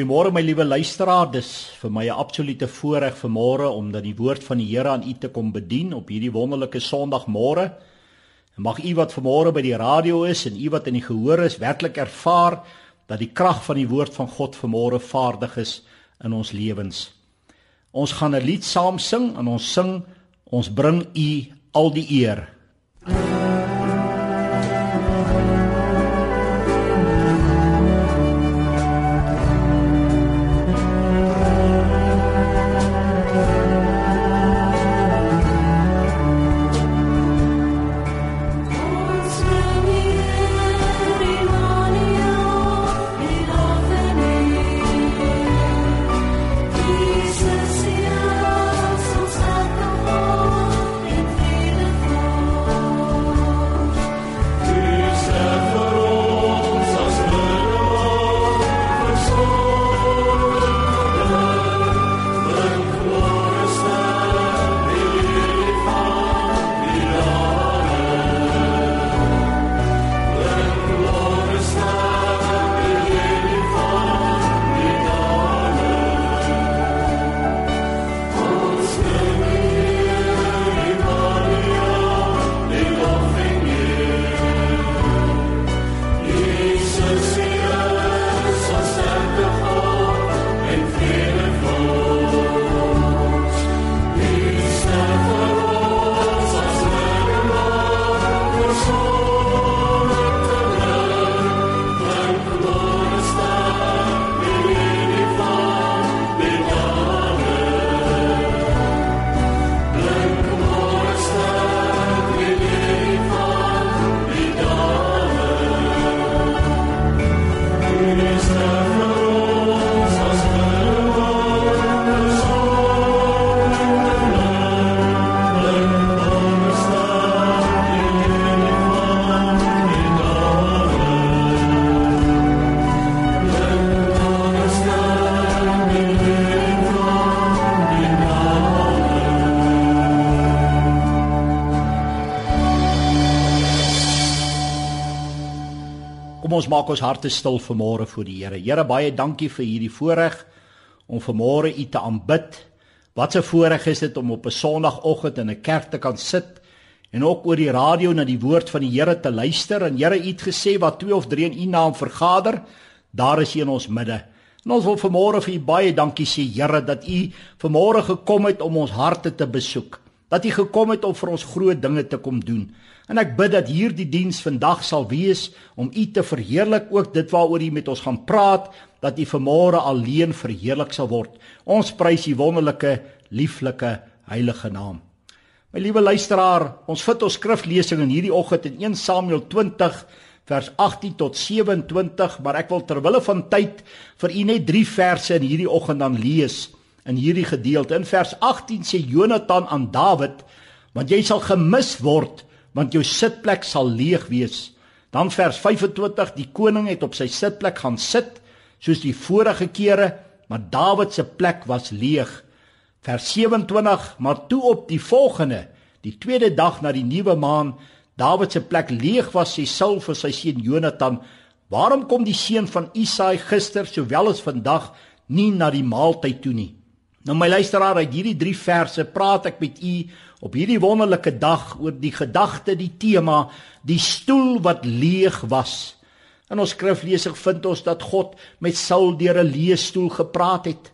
Goeiemôre my liewe luisteraar. Dis vir my 'n absolute voorreg vanmôre om dan die woord van die Here aan u te kom bedien op hierdie wonderlike Sondagmôre. En mag u wat vanmôre by die radio is en u wat in die gehoor is, werklik ervaar dat die krag van die woord van God vanmôre vaardig is in ons lewens. Ons gaan 'n lied saam sing en ons sing ons bring u al die eer. Maak ons harte stil vanmôre voor die Here. Here, baie dankie vir hierdie voorreg om vanmôre U te aanbid. Wat 'n voorreg is dit om op 'n Sondagoggend in 'n kerk te kan sit en ook oor die radio na die woord van die Here te luister. En Here, U het gesê wat twee of drie in U naam vergader, daar is U in ons midde. En ons wil vanmôre vir U baie dankie sê, Here, dat U vanmôre gekom het om ons harte te besoek. Dat U gekom het om vir ons groot dinge te kom doen. En ek bid dat hierdie diens vandag sal wees om U te verheerlik, ook dit waaroor U met ons gaan praat, dat U vanmôre alleen verheerlik sal word. Ons prys U wonderlike, lieflike, heilige naam. My liewe luisteraar, ons vat ons skriflesing in hierdie oggend in 1 Samuel 20 vers 18 tot 27, maar ek wil ter wille van tyd vir u net 3 verse in hierdie oggend dan lees in hierdie gedeelte. In vers 18 sê Jonatan aan Dawid: "Want jy sal gemis word want jou sitplek sal leeg wees. Dan vers 25, die koning het op sy sitplek gaan sit soos die vorige kere, maar Dawid se plek was leeg. Vers 27, maar toe op die volgende, die tweede dag na die nuwe maan, Dawid se plek leeg was, sê Saul vir sy seun Jonatan, "Waarom kom die seun van Isaai gister sowel as vandag nie na die maaltyd toe nie?" Nou my luisteraar, uit hierdie 3 verse praat ek met u op hierdie wonderlike dag oor die gedagte, die tema, die stoel wat leeg was. In ons skriflesing vind ons dat God met Saul deur 'n leesstoel gepraat het.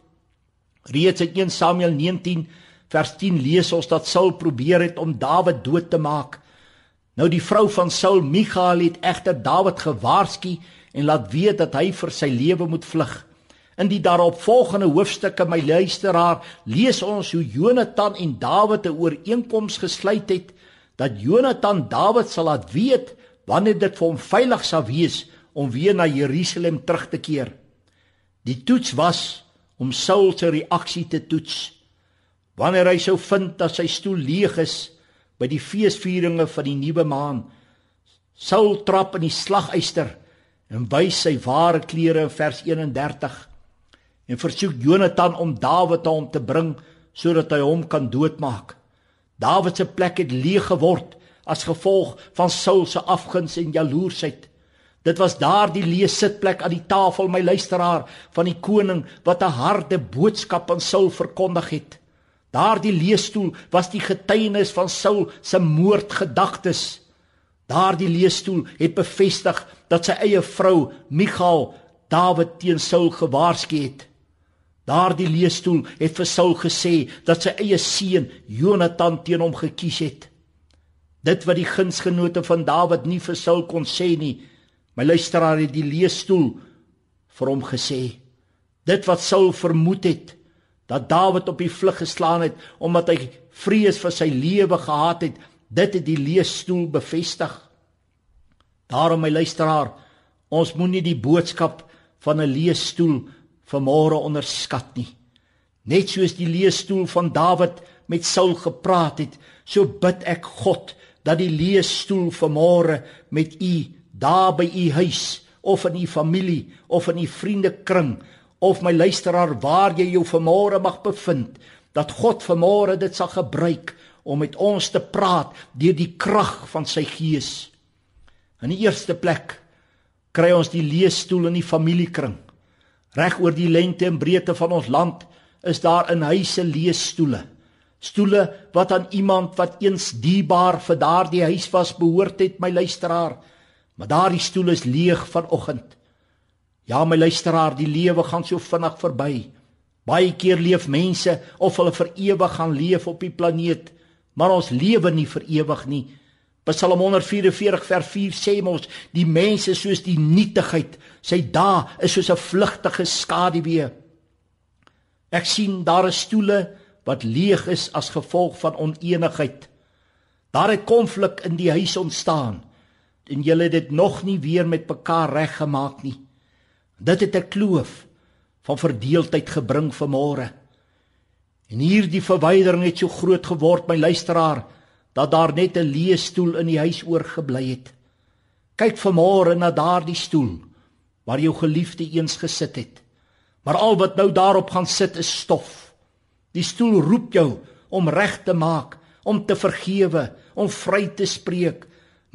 Reeds in 1 Samuel 19 vers 10 lees ons dat Saul probeer het om Dawid dood te maak. Nou die vrou van Saul, Michal, het egter Dawid gewaarsku en laat weet dat hy vir sy lewe moet vlug. In die daaropvolgende hoofstukke my luisteraar, lees ons hoe Jonatan en Dawid 'n ooreenkoms gesluit het dat Jonatan Dawid sal laat weet wanneer dit vir hom veilig sal wees om weer na Jerusalem terug te keer. Die toets was om Saul se reaksie te toets. Wanneer hy sou vind dat sy stoel leeg is by die feesvieringe van die nuwe maan, Saul trap in die slaguister en wys sy ware klere in vers 31 en versoek Jonatan om Dawid na hom te bring sodat hy hom kan doodmaak. Dawid se plek het leeg geword as gevolg van Saul se afguns en jaloersheid. Dit was daardie leessitplek aan die tafel my luisteraar van die koning wat 'n harde boodskap aan Saul verkondig het. Daardie leesstoel was die getuienis van Saul se moordgedagtes. Daardie leesstoel het bevestig dat sy eie vrou Michal Dawid teen Saul gewaarsku het. Daardie leesstoel het vir Saul gesê dat sy eie seun Jonathan teen hom gekies het. Dit wat die gunsgenote van Dawid nie vir Saul kon sê nie, My luisteraar het die leesstoel vir hom gesê. Dit wat Saul vermoed het dat Dawid op die vlug geslaan het omdat hy vrees vir sy lewe gehad het, dit het die leesstoel bevestig. Daarom my luisteraar, ons moenie die boodskap van 'n leesstoel vanmôre onderskat nie. Net soos die leesstoel van Dawid met Saul gepraat het, so bid ek God dat die leesstoel vanmôre met u daar by u huis of in u familie of in u vriendekring of my luisteraar waar jy jou vanmôre mag bevind dat God vanmôre dit sal gebruik om met ons te praat deur die krag van sy gees. In die eerste plek kry ons die leesstoel in die familiekring. Reg oor die lengte en breedte van ons land is daar in huise leesstoele. Stoele wat aan iemand wat eens dierbaar vir daardie huis was behoort het, my luisteraar. Maar daardie stoel is leeg vanoggend. Ja, my luisteraar, die lewe gaan so vinnig verby. Baie keer leef mense of hulle vir ewig gaan leef op die planeet, maar ons lewe nie vir ewig nie. Psalm 144 vers 4 sê ons, die mense soos die nietigheid, sy dae is soos 'n vlugtige skaduwee. Ek sien daar is stoele wat leeg is as gevolg van oneenigheid. Daar het konflik in die huis ontstaan en julle het dit nog nie weer met mekaar reggemaak nie. Dit het 'n kloof van verdeeldheid gebring vanmôre. En hierdie verwydering het so groot geword, my luisteraar, dat daar net 'n leesstoel in die huis oorgebly het. Kyk vanmôre na daardie stoel waar jou geliefde eens gesit het. Maar al wat nou daarop gaan sit is stof. Die stoel roep jou om reg te maak, om te vergewe, om vry te spreek,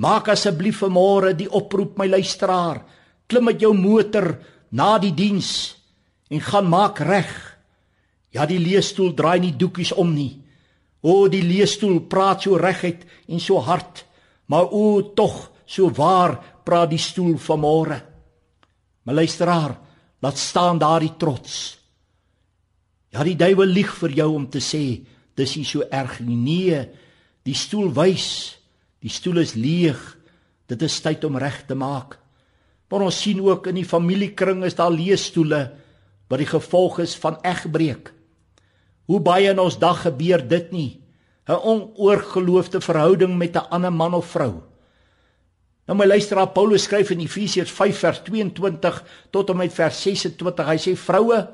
Maak asseblief vanmôre die oproep my luisteraar. Klim met jou motor na die diens en gaan maak reg. Ja, die leesstoel draai nie doekies om nie. O, die leesstoel praat so reguit en so hard, maar o tog so waar praat die stoel vanmôre. My luisteraar, laat staan daardie trots. Ja, die duiwel lieg vir jou om te sê dis nie so erg nie. Nee, die stoel wys Die stoel is leeg. Dit is tyd om reg te maak. Maar ons sien ook in die familiekring is daar leesstoele wat die gevolg is van egbreek. Hoe baie in ons dag gebeur dit nie? 'n Onoorgeloofde verhouding met 'n ander man of vrou. Nou my luisteraar Paulus skryf in Efesiërs 5 vers 22 tot en met vers 26. Hy sê vroue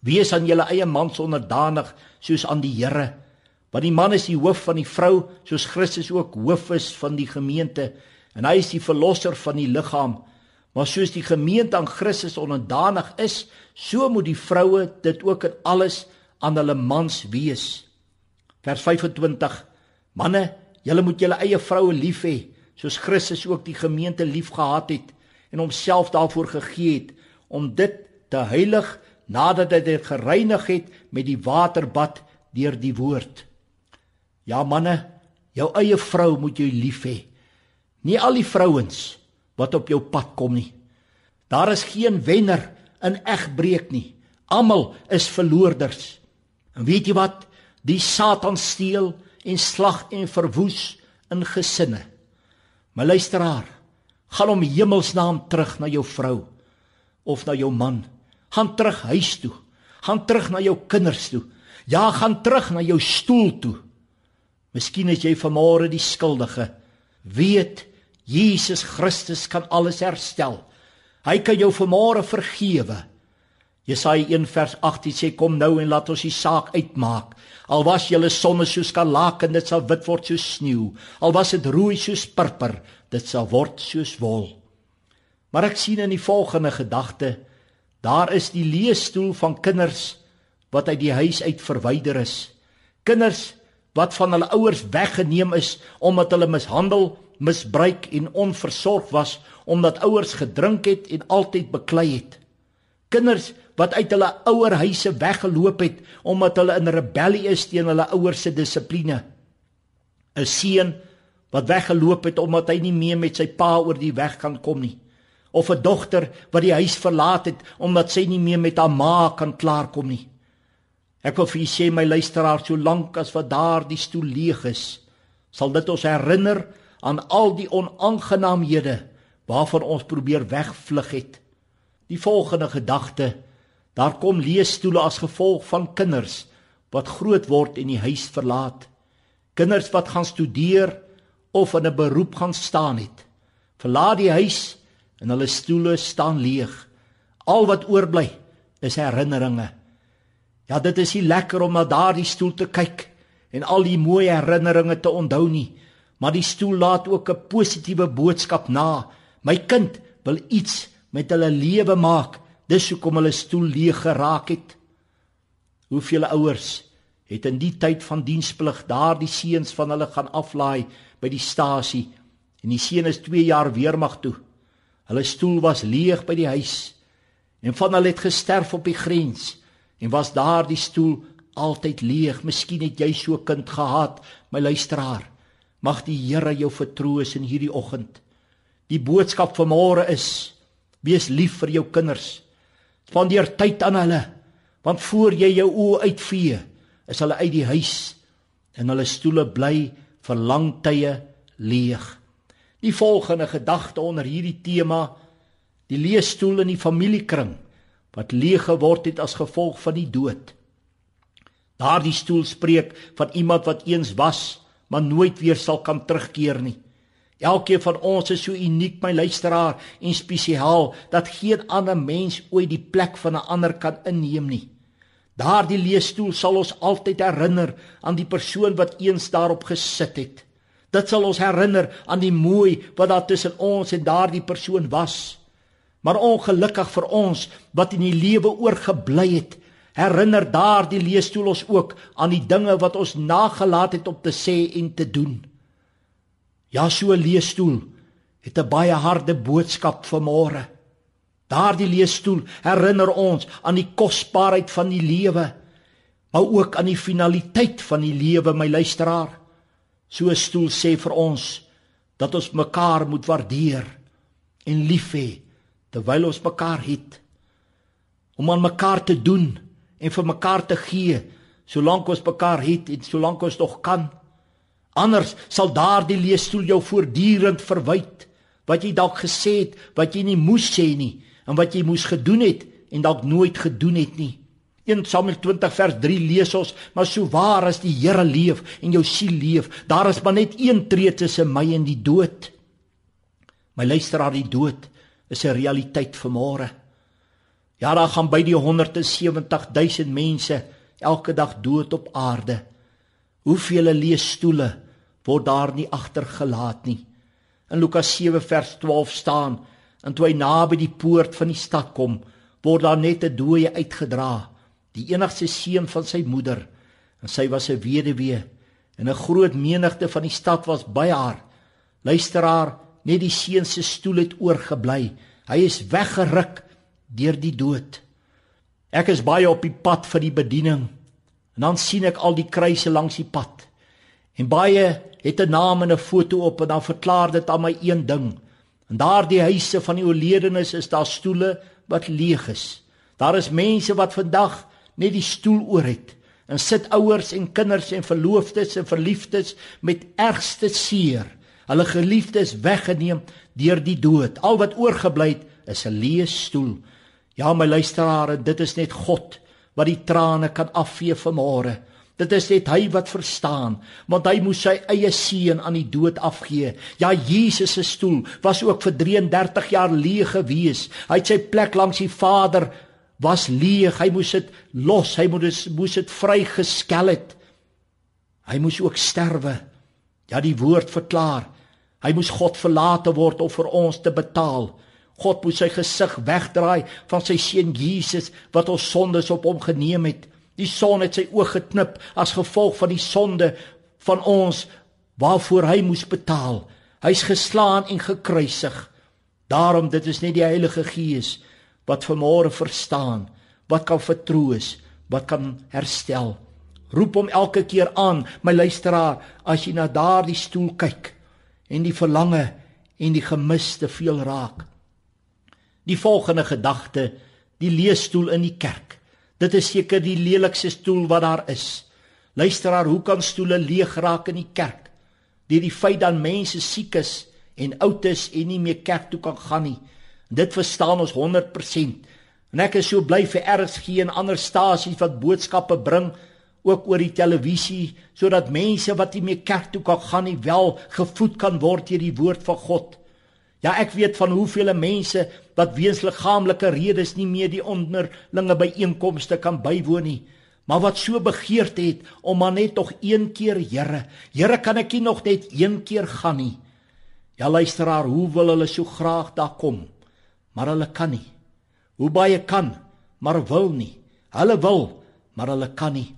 wees aan julle eie mans onderdanig soos aan die Here Want die man is die hoof van die vrou, soos Christus ook hoof is van die gemeente, en hy is die verlosser van die liggaam. Maar soos die gemeente aan Christus onderdanig is, so moet die vroue dit ook in alles aan hulle mans wees. Vers 25: Manne, julle moet julle eie vroue lief hê, soos Christus ook die gemeente liefgehad het en homself daarvoor gegee het om dit te heilig nadat hy dit gereinig het met die waterbad deur die woord. Ja manne, jou eie vrou moet jy lief hê. Nie al die vrouens wat op jou pad kom nie. Daar is geen wenner in egbreek nie. Almal is verloorders. En weet jy wat? Die Satan steel en slag en verwoes in gesinne. My luisteraar, gaan om hemelsnaam terug na jou vrou of na jou man. Gaan terug huis toe. Gaan terug na jou kinders toe. Ja, gaan terug na jou stoel toe. Miskien is jy vanmôre die skuldige. Weet Jesus Christus kan alles herstel. Hy kan jou vanmôre vergewe. Jesaja 1 vers 18 sê kom nou en laat ons die saak uitmaak. Al was julle sonne soos kalaken, dit sal wit word soos sneeu. Al was dit rooi soos purper, dit sal word soos wol. Maar ek sien in die volgende gedagte, daar is die leesstoel van kinders wat uit die huis uit verwyder is. Kinders wat van hulle ouers weggeneem is omdat hulle mishandel misbruik en onversorg was omdat ouers gedrink het en altyd beklei het. Kinders wat uit hulle ouerhuise weggeloop het omdat hulle in rebellie is teen hulle ouers se dissipline. 'n Seun wat weggeloop het omdat hy nie meer met sy pa oor die weg kan kom nie. Of 'n dogter wat die huis verlaat het omdat sy nie meer met haar ma kan klaarkom nie. Ek wil vir julle sê my luisteraar, solank as wat daardie stoel leeg is, sal dit ons herinner aan al die onaangenaamhede waarvan ons probeer wegvlug het. Die volgende gedagte: daar kom leesstoele as gevolg van kinders wat groot word en die huis verlaat. Kinders wat gaan studeer of in 'n beroep gaan staan het. Verlaat die huis en hulle stoele staan leeg. Al wat oorbly is herinneringe. Ja, dit is nie lekker om na daardie stoel te kyk en al die mooi herinneringe te onthou nie, maar die stoel laat ook 'n positiewe boodskap na. My kind wil iets met hulle lewe maak. Dis hoekom hulle stoel leeg geraak het. Hoeveel ouers het in die tyd van diensplig daardie seuns van hulle gaan aflaai by die stasie en die seun is 2 jaar weermag toe. Hulle stoel was leeg by die huis en van hulle het gesterf op die grens en was daar die stoel altyd leeg. Miskien het jy so kind gehad, my luisteraar. Mag die Here jou vertroos in hierdie oggend. Die boodskap van môre is: wees lief vir jou kinders. Spandeer tyd aan hulle, want voor jy jou oë uitvee, is hulle uit die huis en hulle stoele bly vir lang tye leeg. Die volgende gedagte onder hierdie tema, die leesstoel in die familiekring wat leeg geword het as gevolg van die dood. Daardie stoel spreek van iemand wat eens was, maar nooit weer sal kan terugkeer nie. Elkeen van ons is so uniek, my luisteraar, en spesiaal dat geen ander mens ooit die plek van 'n ander kan inneem nie. Daardie leesstoel sal ons altyd herinner aan die persoon wat eens daarop gesit het. Dit sal ons herinner aan die mooi wat daar tussen ons en daardie persoon was. Maar ongelukkig vir ons wat in die lewe oorgebly het, herinner daardie leesstoel ons ook aan die dinge wat ons nagelaat het om te sê en te doen. Ja, so leesstoel het 'n baie harde boodskap vir môre. Daardie leesstoel herinner ons aan die kosbaarheid van die lewe, maar ook aan die finaliteit van die lewe, my luisteraar. So 'n stoel sê vir ons dat ons mekaar moet waardeer en lief hê terwyl ons mekaar het. Om aan mekaar te doen en vir mekaar te gee solank ons mekaar het en solank ons nog kan. Anders sal daardie leesstoel jou voortdurend verwyd wat jy dalk gesê het wat jy nie moes sê nie en wat jy moes gedoen het en dalk nooit gedoen het nie. 1 Samuel 20 vers 3 lees ons, maar so waar as die Here leef en jou siel leef, daar is maar net een tree tussen my en die dood. My luisteraar, die dood is 'n realiteit vir môre. Ja, daar gaan by die 170 000 mense elke dag dood op aarde. Hoeveel leesstoele word daar nie agtergelaat nie. In Lukas 7 vers 12 staan En toe hy naby die poort van die stad kom, word daar net 'n dooie uitgedra, die enigste seun van sy moeder, en sy was 'n weduwee, en 'n groot menigte van die stad was by haar. Luisteraar, net die seun se stoel het oorgebly. Hy is weggeruk deur die dood. Ek is baie op die pad vir die bediening. En dan sien ek al die kruise langs die pad. En baie het 'n naam en 'n foto op en dan verklaar dit aan my een ding. In daardie huise van die oorledenes is daar stoele wat leeg is. Daar is mense wat vandag net die stoel oor het en sit ouers en kinders en verloofdes en verliefdes met ergste seer. Hulle geliefdes weggeneem deur die dood. Al wat oorgebly het is 'n leë stoel. Ja, my luisteraars, dit is net God wat die trane kan afvee vir môre. Dit is net hy wat verstaan, want hy moes sy eie seun aan die dood afgee. Ja, Jesus se stoel was ook vir 33 jaar leeg gewees. Hy het sy plek langs die Vader was leeg. Hy moes dit los. Hy moes moes dit vrygeskel het. Hy moes ook sterwe. Ja, die woord verklaar. Hy moes God verlate word om vir ons te betaal. God moes sy gesig wegdraai van sy seun Jesus wat ons sondes op hom geneem het. Die son het sy oog geknip as gevolg van die sonde van ons waarvoor hy moes betaal. Hy's geslaan en gekruisig. Daarom dit is net die Heilige Gees wat vanmôre verstaan, wat kan vertroos, wat kan herstel. Roep hom elke keer aan, my luisteraar, as jy na daardie stoel kyk en die verlange en die gemiste veel raak. Die volgende gedagte, die leesstoel in die kerk. Dit is seker die lelikste stoel wat daar is. Luisteraar, hoe kan stoele leeg raak in die kerk? Deur die feit dat mense siek is en oud is en nie meer kerk toe kan gaan nie. Dit verstaan ons 100%. En ek is so bly vir RSG en ander stasies wat boodskappe bring ook oor die televisie sodat mense wat nie meer kerk toe kan gaan nie wel gevoed kan word deur die woord van God. Ja, ek weet van hoeveel mense wat weens liggaamlike redes nie meer die onderlinge byeenkomste kan bywoon nie maar wat so begeerd het om maar net tog een keer Here. Here, kan ek nie nog net een keer gaan nie? Ja luisteraar, hoe wil hulle so graag daar kom? Maar hulle kan nie. Hoe baie kan, maar wil nie. Hulle wil, maar hulle kan nie.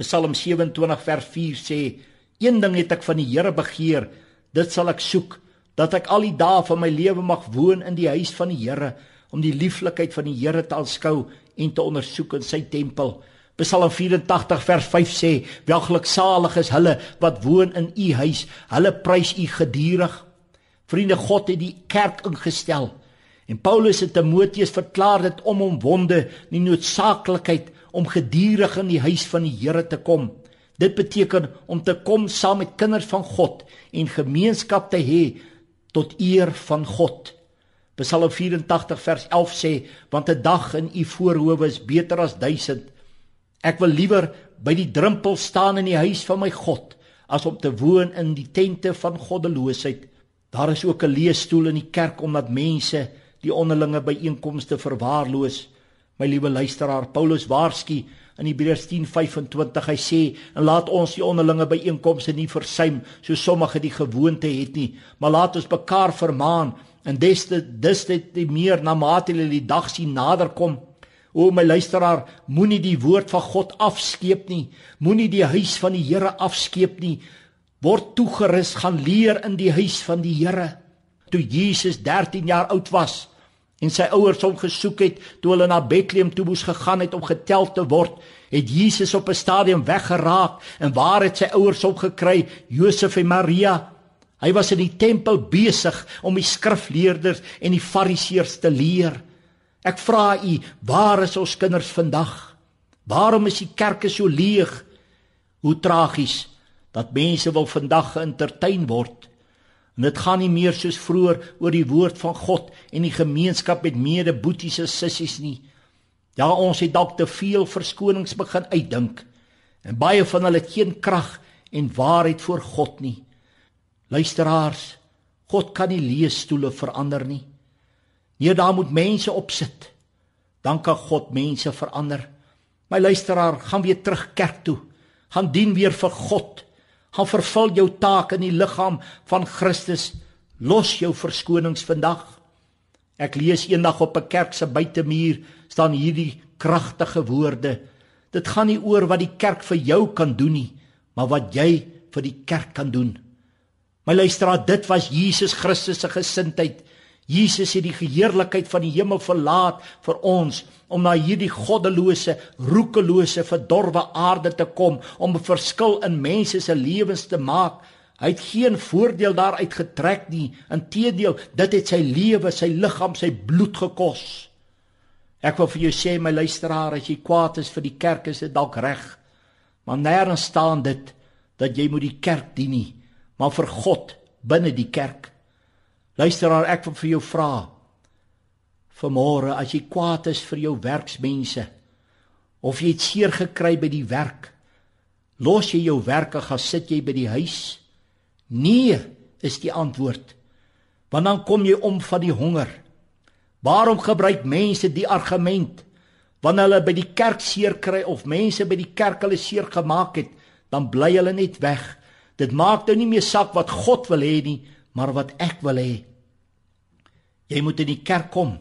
Psalm 27 vers 4 sê: "Een ding het ek van die Here begeer, dit sal ek soek, dat ek al die dae van my lewe mag woon in die huis van die Here, om die lieflikheid van die Here te aanskou en te ondersoek in sy tempel." Psalm 84 vers 5 sê: "Welgeluksalig is hulle wat woon in u huis. Hulle prys u gedurig." Vriende, God het die kerk ingestel. En Paulus en Timoteus verklaar dit om hom wonde die noodsaaklikheid om gedurig in die huis van die Here te kom. Dit beteken om te kom saam met kinders van God en gemeenskap te hê tot eer van God. Psalm 84 vers 11 sê: "Want 'n dag in u voorhoewe is beter as 1000." Ek wil liewer by die drempel staan in die huis van my God as om te woon in die tente van goddeloosheid. Daar is ook 'n leesstoel in die kerk omdat mense die onderlinge byeenkomste verwaarloos. My liewe luisteraar, Paulus waarsku in Hebreërs 10:25 hy sê en laat ons die onderlinge byeenkomste nie versuim so sommige die gewoonte het nie, maar laat ons mekaar vermaan en des te dis dit die meer na mate hulle die dag sien naderkom O my luisteraar, moenie die woord van God afskeep nie. Moenie die huis van die Here afskeep nie. Word toegerus gaan leer in die huis van die Here. Toe Jesus 13 jaar oud was en sy ouers hom gesoek het toe hulle na Bethlehem toe moes gegaan het om getel te word, het Jesus op 'n stadium weggeraak en waar het sy ouers hom gekry? Josef en Maria. Hy was in die tempel besig om die skrifleerders en die fariseërs te leer. Ek vra u, waar is ons kinders vandag? Waarom is die kerke so leeg? Hoe tragies dat mense wil vandag geïntertein word. En dit gaan nie meer soos vroeër oor die woord van God en die gemeenskap met medeboeties en sissies nie. Ja, ons het dalk te veel verskonings begin uitdink. En baie van hulle het geen krag en waarheid voor God nie. Luisteraars, God kan nie leesstoele verander nie. Nee, daar moet mense op sit. Dan kan God mense verander. My luisteraar, gaan weer terug kerk toe. Gaan dien weer vir God. Gaan vervul jou taak in die liggaam van Christus. Los jou verskonings vandag. Ek lees eendag op 'n kerk se buitemuur staan hierdie kragtige woorde. Dit gaan nie oor wat die kerk vir jou kan doen nie, maar wat jy vir die kerk kan doen. My luisteraar, dit was Jesus Christus se gesindheid. Jesus het die geheerlikheid van die hemel verlaat vir ons om na hierdie goddelose, roekelose, verdorwe aarde te kom om 'n verskil in mense se lewens te maak. Hy het geen voordeel daaruit getrek nie. Inteendeel, dit het sy lewe, sy liggaam, sy bloed gekos. Ek wil vir jou sê my luisteraar, as jy kwaad is vir die kerk, is dit dalk reg. Maar nêrens staan dit dat jy moet die kerk dien nie, maar vir God binne die kerk. Luisteraar, ek wil vir jou vra. Vanmôre as jy kwaad is vir jou werksmense of jy het seer gekry by die werk, los jy jou werk en gaan sit jy by die huis? Nee, is die antwoord. Want dan kom jy om van die honger. Waarom gebruik mense die argument wanneer hulle by die kerk seer kry of mense by die kerk hulle seer gemaak het, dan bly hulle net weg. Dit maak nou nie meer saak wat God wil hê nie, maar wat ek wil hê. Jy moet in die kerk kom.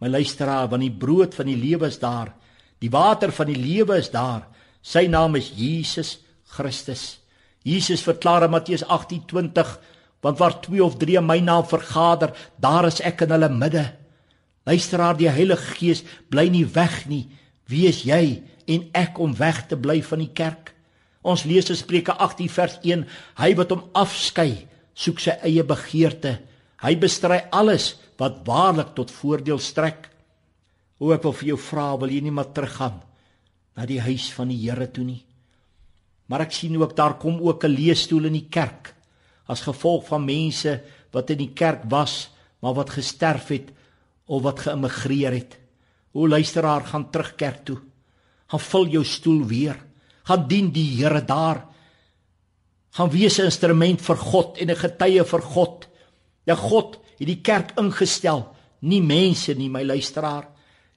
My luisteraar, want die brood van die lewe is daar. Die water van die lewe is daar. Sy naam is Jesus Christus. Jesus verklaar in Matteus 18:20 want waar twee of drie in my naam vergader, daar is ek in hulle midde. Luisteraar, die Heilige Gees bly nie weg nie. Wie is jy en ek om weg te bly van die kerk? Ons lees in Spreuke 18 vers 1: Hy wat hom afskei, soek sy eie begeerte. Hy bestry alles wat waarlik tot voordeel strek. O ek wil vir jou vra, wil jy nie maar teruggaan na die huis van die Here toe nie? Maar ek sien ook daar kom ook 'n leesstoel in die kerk as gevolg van mense wat in die kerk was, maar wat gesterf het of wat geëmigreer het. O luisteraar, gaan terug kerk toe. Gaan vul jou stoel weer. Gaan dien die Here daar. Gaan wees 'n instrument vir God en 'n getuie vir God. Ja God het die kerk ingestel, nie mense nie, my luisteraar.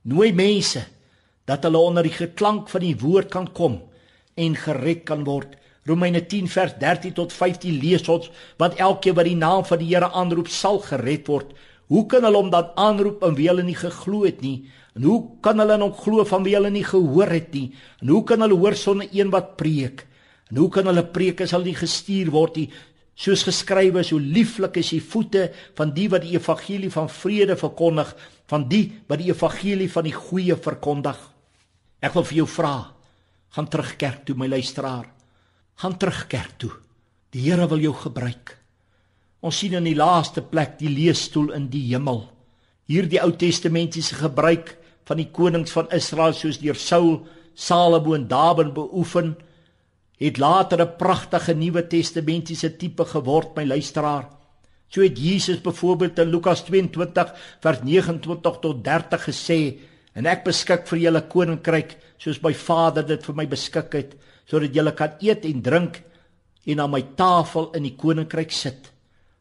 Nooi mense dat hulle onder die geklank van die woord kan kom en gered kan word. Romeine 10 vers 13 tot 15 lees ons wat elkeen wat die naam van die Here aanroep sal gered word. Hoe kan hulle hom dan aanroep en wie hulle nie geglo het nie? En hoe kan hulle hom glo van wie hulle nie gehoor het nie? En hoe kan hulle hoor sonder een wat preek? En hoe kan hulle preek as hulle nie gestuur word nie? Soos geskrywe hoe lieflik is die voete van die wat die evangelie van vrede verkondig, van die wat die evangelie van die goeie verkondig. Ek wil vir jou vra, gaan terug kerk toe my luisteraar. Gaan terug kerk toe. Die Here wil jou gebruik. Ons sien in die laaste plek die leesstoel in die hemel. Hierdie Ou Testamentiese gebruik van die konings van Israel soos deur Saul, Salomo en Dawid beoefen, het later 'n pragtige Nuwe Testamentiese tipe geword, my luisteraar. So het Jesus byvoorbeeld in Lukas 22 vers 29 tot 30 gesê, en ek beskik vir julle koninkryk soos my Vader dit vir my beskik het, sodat julle kan eet en drink en aan my tafel in die koninkryk sit.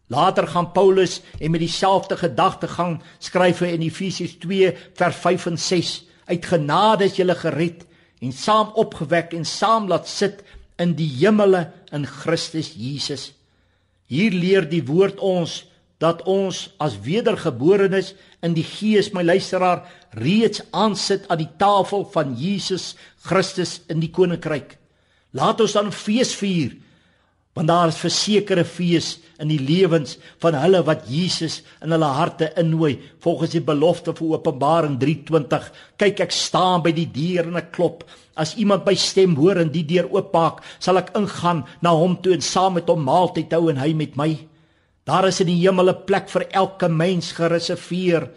Later gaan Paulus en met dieselfde gedagte gaan skryf in Efesiërs 2 vers 5 en 6 uit genade is jy gered en saam opgewek en saam laat sit in die hemele in Christus Jesus. Hier leer die woord ons dat ons as wedergeborenes in die gees my luisteraar reeds aansit aan die tafel van Jesus Christus in die koninkryk. Laat ons dan fees vier want daar is versekerde fees in die lewens van hulle wat Jesus in hulle harte innooi volgens die belofte vir Openbaring 3:20 kyk ek staan by die deur en ek klop. As iemand my stem hoor en die deur oopmaak sal ek ingaan na hom toe en saam met hom maaltyd hou en hy met my. Daar is in die hemel 'n plek vir elke mens gereserveer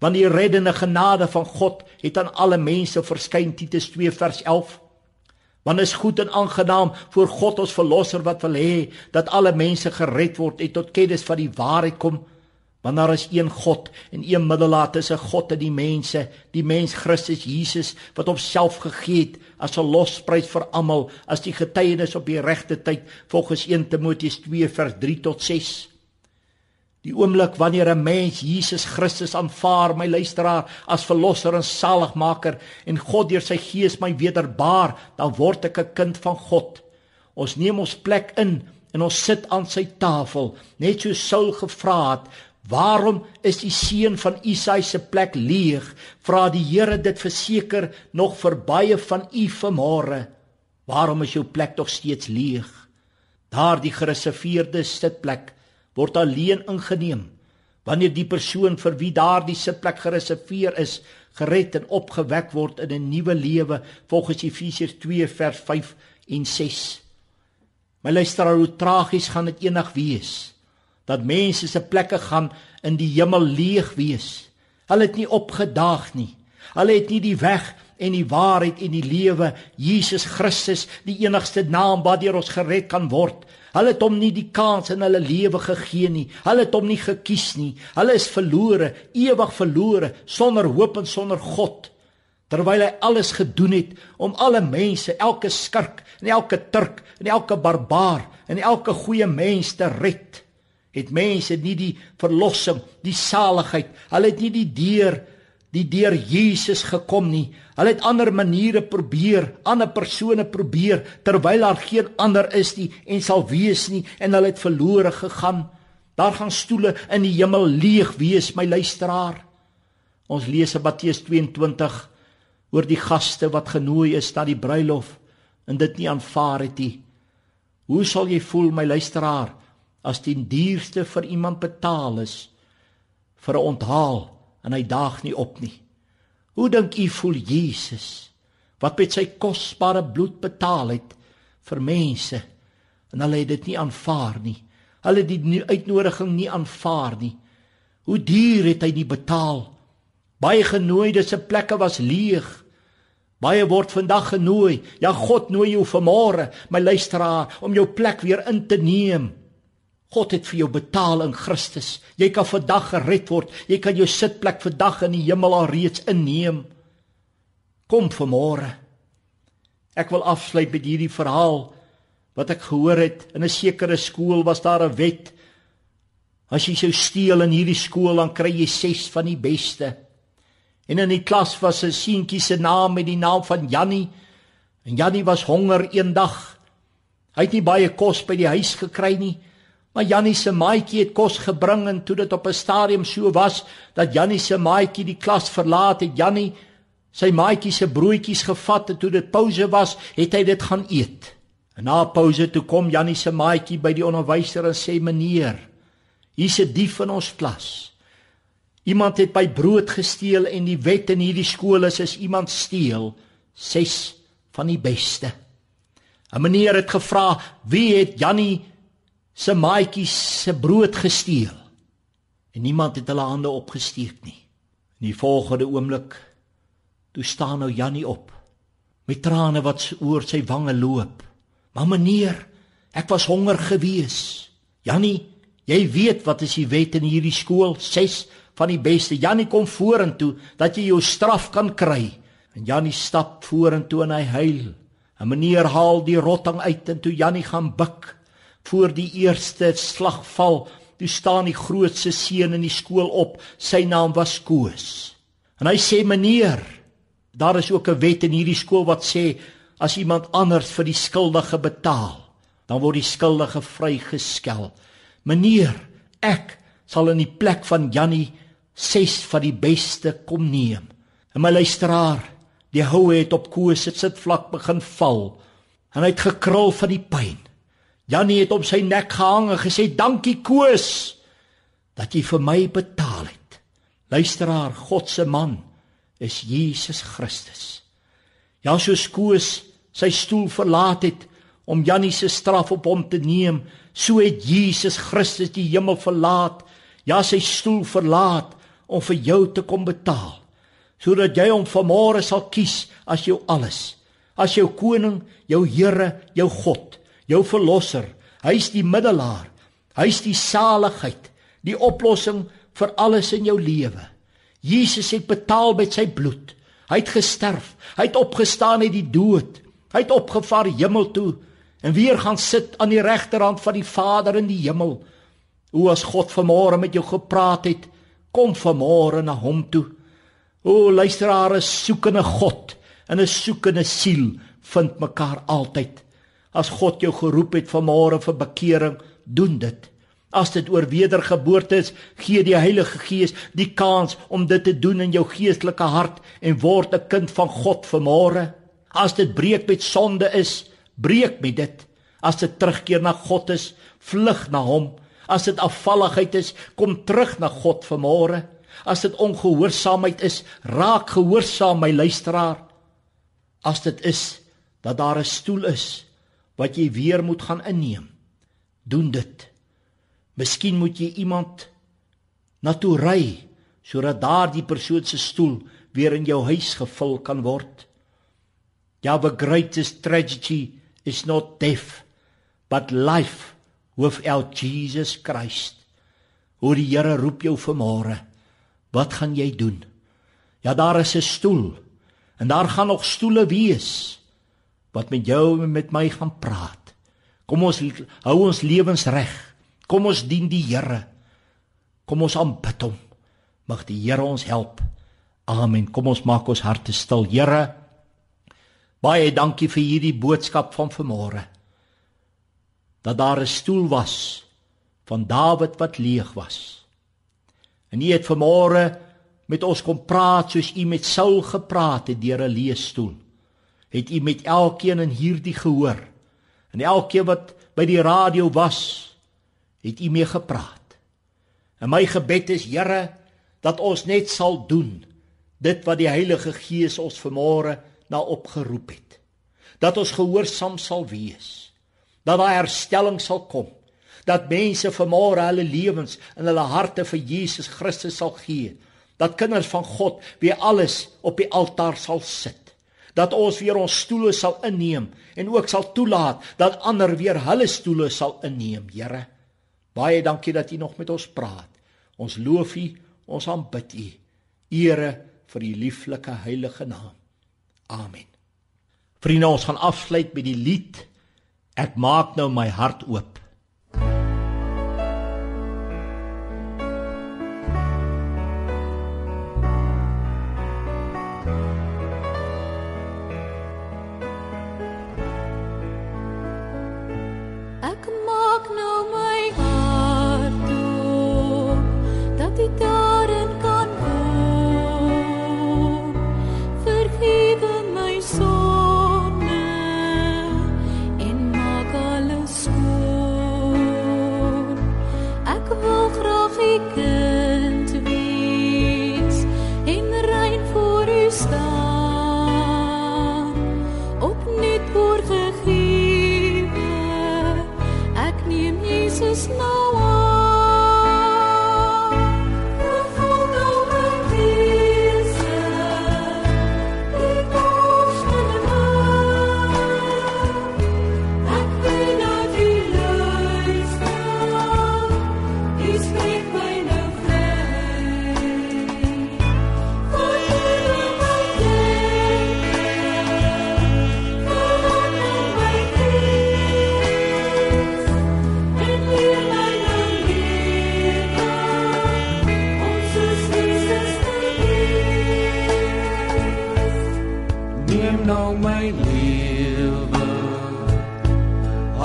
want die reddende genade van God het aan alle mense verskyn. Titus 2 vers 11 Want is goed en aangenaam voor God ons verlosser wat wil hê dat alle mense gered word en tot kennis van die waarheid kom. Want daar is een God en een middelaar tussen God en die mense, die mens Christus Jesus wat homself gegee het as 'n losprys vir almal, as die getuienis op die regte tyd volgens 1 Timoteus 2 vers 3 tot 6. Die oomblik wanneer 'n mens Jesus Christus aanvaar, my luisteraar, as verlosser en saligmaker en God deur sy gees my wederbaar, dan word ek 'n kind van God. Ons neem ons plek in en ons sit aan sy tafel, net so Saul gevra het, "Waarom is die seun van Isaai se plek leeg?" Vra die Here dit verseker nog vir baie van u vanmôre. Waarom is jou plek nog steeds leeg? Daardie gereserveerde sitplek word alleen ingeneem wanneer die persoon vir wie daardie sitplek gereserveer is gered en opgewek word in 'n nuwe lewe volgens Efesiërs 2 vers 5 en 6. My luisteraar, hoe tragies gaan dit eendag wees dat mense se plekke gaan in die hemel leeg wees. Hulle het nie opgedaag nie. Hulle het nie die weg en die waarheid en die lewe Jesus Christus, die enigste naam waardeur ons gered kan word, Hulle het hom nie die kans in hulle lewe gegee nie. Hulle het hom nie gekies nie. Hulle is verlore, ewig verlore, sonder hoop en sonder God. Terwyl hy alles gedoen het om alle mense, elke skurk en elke turk en elke barbaar en elke goeie mens te red, het mense nie die verlossing, die saligheid, hulle het nie die deur die deur Jesus gekom nie. Hulle het ander maniere probeer, ander persone probeer terwyl daar geen ander is nie en sal wees nie en hulle het verlore gegaan. Daar gaan stoele in die hemel leeg wees, my luisteraar. Ons lees in Matteus 22 oor die gaste wat genooi is na die bruilof en dit nie aanvaar het nie. Hoe sal jy voel, my luisteraar, as die duurste vir iemand betaal is vir 'n onthaal en hy daag nie op nie. Hoe dink u voel Jesus wat met sy kosbare bloed betaal het vir mense en hulle het dit nie aanvaar nie. Hulle het die uitnodiging nie aanvaar nie. Hoe duur het hy nie betaal? Baie genooide se plekke was leeg. Baie word vandag genooi. Ja God nooi jou vanmôre, my luisteraar, om jou plek weer in te neem. God het vir jou betaal in Christus. Jy kan vandag gered word. Jy kan jou sitplek vandag in die hemel alreeds inneem. Kom vanmôre. Ek wil afsluit met hierdie verhaal wat ek gehoor het in 'n sekere skool was daar 'n wet. As jy sou steel in hierdie skool dan kry jy 6 van die beste. En in die klas was 'n seentjie se naam met die naam van Jannie. En Jannie was honger eendag. Hy het nie baie kos by die huis gekry nie. Maar Jannie se maatjie het kos gebring en toe dit op 'n stadium so was dat Jannie se maatjie die klas verlaat het, Jannie sy maatjie se broodjies gevat en toe dit pouse was, het hy dit gaan eet. En na pouse toe kom Jannie se maatjie by die onderwyser en sê: "Meneer, hier's 'n dief in ons klas. Iemand het by brood gesteel en die wet in hierdie skool is as iemand steel, ses van die beste." 'n Meneer het gevra: "Wie het Jannie se maatjies se brood gesteel. En niemand het hulle hande opgesteek nie. In die volgende oomblik toe staan nou Jannie op met trane wat oor sy wange loop. Maar meneer, ek was honger gewees. Jannie, jy weet wat is die wet in hierdie skool? 6 van die beste. Jannie kom vorentoe dat jy jou straf kan kry. En Jannie stap vorentoe en hy huil. En meneer haal die rotting uit en toe Jannie gaan buig voor die eerste slag val, toe staan die grootste seun in die skool op. Sy naam was Koos. En hy sê: "Meneer, daar is ook 'n wet in hierdie skool wat sê as iemand anders vir die skuldige betaal, dan word die skuldige vrygeskel. Meneer, ek sal in die plek van Jannie ses van die beste kom neem." En my luisteraar, die houe het op Koos se sitvlak begin val. En hy het gekrul van die pyn. Jannie het op sy nek gehang en gesê dankie Koos dat jy vir my betaal het. Luisteraar, God se man is Jesus Christus. Ja, soos Koos sy stoel verlaat het om Jannie se straf op hom te neem, so het Jesus Christus die hemel verlaat, ja sy stoel verlaat om vir jou te kom betaal, sodat jy hom vanmôre sal kies as jou alles, as jou koning, jou Here, jou God jou verlosser. Hy's die middelaar. Hy's die saligheid, die oplossing vir alles in jou lewe. Jesus het betaal met sy bloed. Hy het gesterf. Hy het opgestaan uit die dood. Hy het opgevaar hemel toe en weer gaan sit aan die regterhand van die Vader in die hemel. O as God vanmôre met jou gepraat het, kom vanmôre na hom toe. O luisteraars, soekende God en 'n soekende siel vind mekaar altyd. As God jou geroep het vanmôre vir bekering, doen dit. As dit oor wedergeboorte is, gee die Heilige Gees die kans om dit te doen in jou geestelike hart en word 'n kind van God vanmôre. As dit breek met sonde is, breek met dit. As dit terugkeer na God is, vlug na hom. As dit afvalligheid is, kom terug na God vanmôre. As dit ongehoorsaamheid is, raak gehoorsaam my luisteraar. As dit is dat daar 'n stoel is wat jy weer moet gaan inneem. Doen dit. Miskien moet jy iemand na toe ry sodat daardie persoon se stoel weer in jou huis gevul kan word. Ja, the greatest tragedy is not death, but life without Jesus Christ. Hoe die Here roep jou vanmôre. Wat gaan jy doen? Ja, daar is 'n stoel en daar gaan nog stoele wees wat met jou en met my gaan praat. Kom ons hou ons lewens reg. Kom ons dien die Here. Kom ons aanbid hom. Mag die Here ons help. Amen. Kom ons maak ons harte stil. Here, baie dankie vir hierdie boodskap van vanmôre. Dat daar 'n stoel was van Dawid wat leeg was. En U het vanmôre met ons kom praat soos U met Saul gepraat het deur 'n leesstoel het u met elkeen in hierdie gehoor. En elkeen wat by die radio was, het U mee gepraat. En my gebed is Here dat ons net sal doen dit wat die Heilige Gees ons vanmôre na opgeroep het. Dat ons gehoorsaam sal wees. Dat daar herstelling sal kom. Dat mense vanmôre hulle lewens en hulle harte vir Jesus Christus sal gee. Dat kinders van God weer alles op die altaar sal sit. Dat ons weer ons stoele sal inneem en ook sal toelaat dat ander weer hulle stoele sal inneem, Here. Baie dankie dat U nog met ons praat. Ons loof U, ons aanbid U. Ere vir U lieflike heilige naam. Amen. Vriende, ons gaan afsluit met die lied Ek maak nou my hart oop.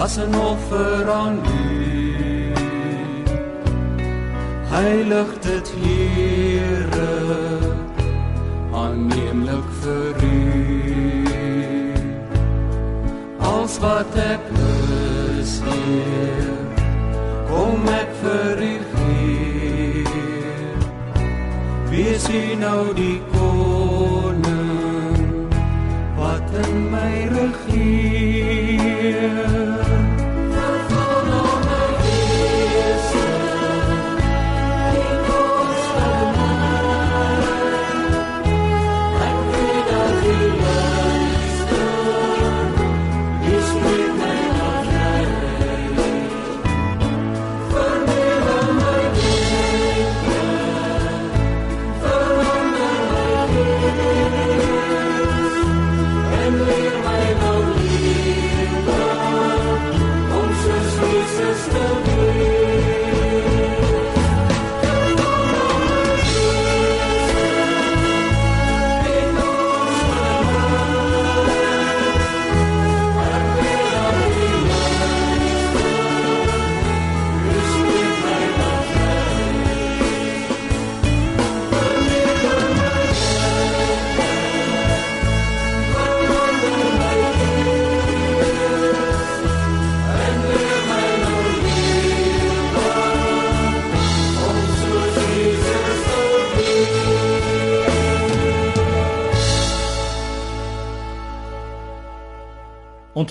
As 'n offer aan U. Heilig dit Here, aanneemlik vir U. Als wat ek is, Heer, kom ek vir U gee. Wees U nou die koning wat in my regeer.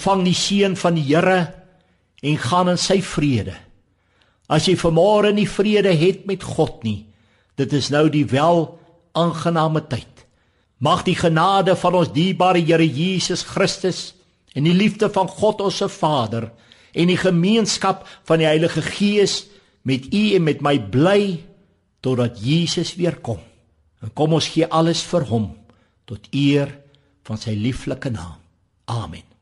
Ontvang die seën van die Here en gaan in sy vrede. As jy vanmôre nie vrede het met God nie, dit is nou die wel aangename tyd. Mag die genade van ons dierbare Here Jesus Christus en die liefde van God ons se Vader en die gemeenskap van die Heilige Gees met u en met my bly totdat Jesus weer kom. En kom ons gee alles vir hom tot eer van sy lieflike naam. Amen.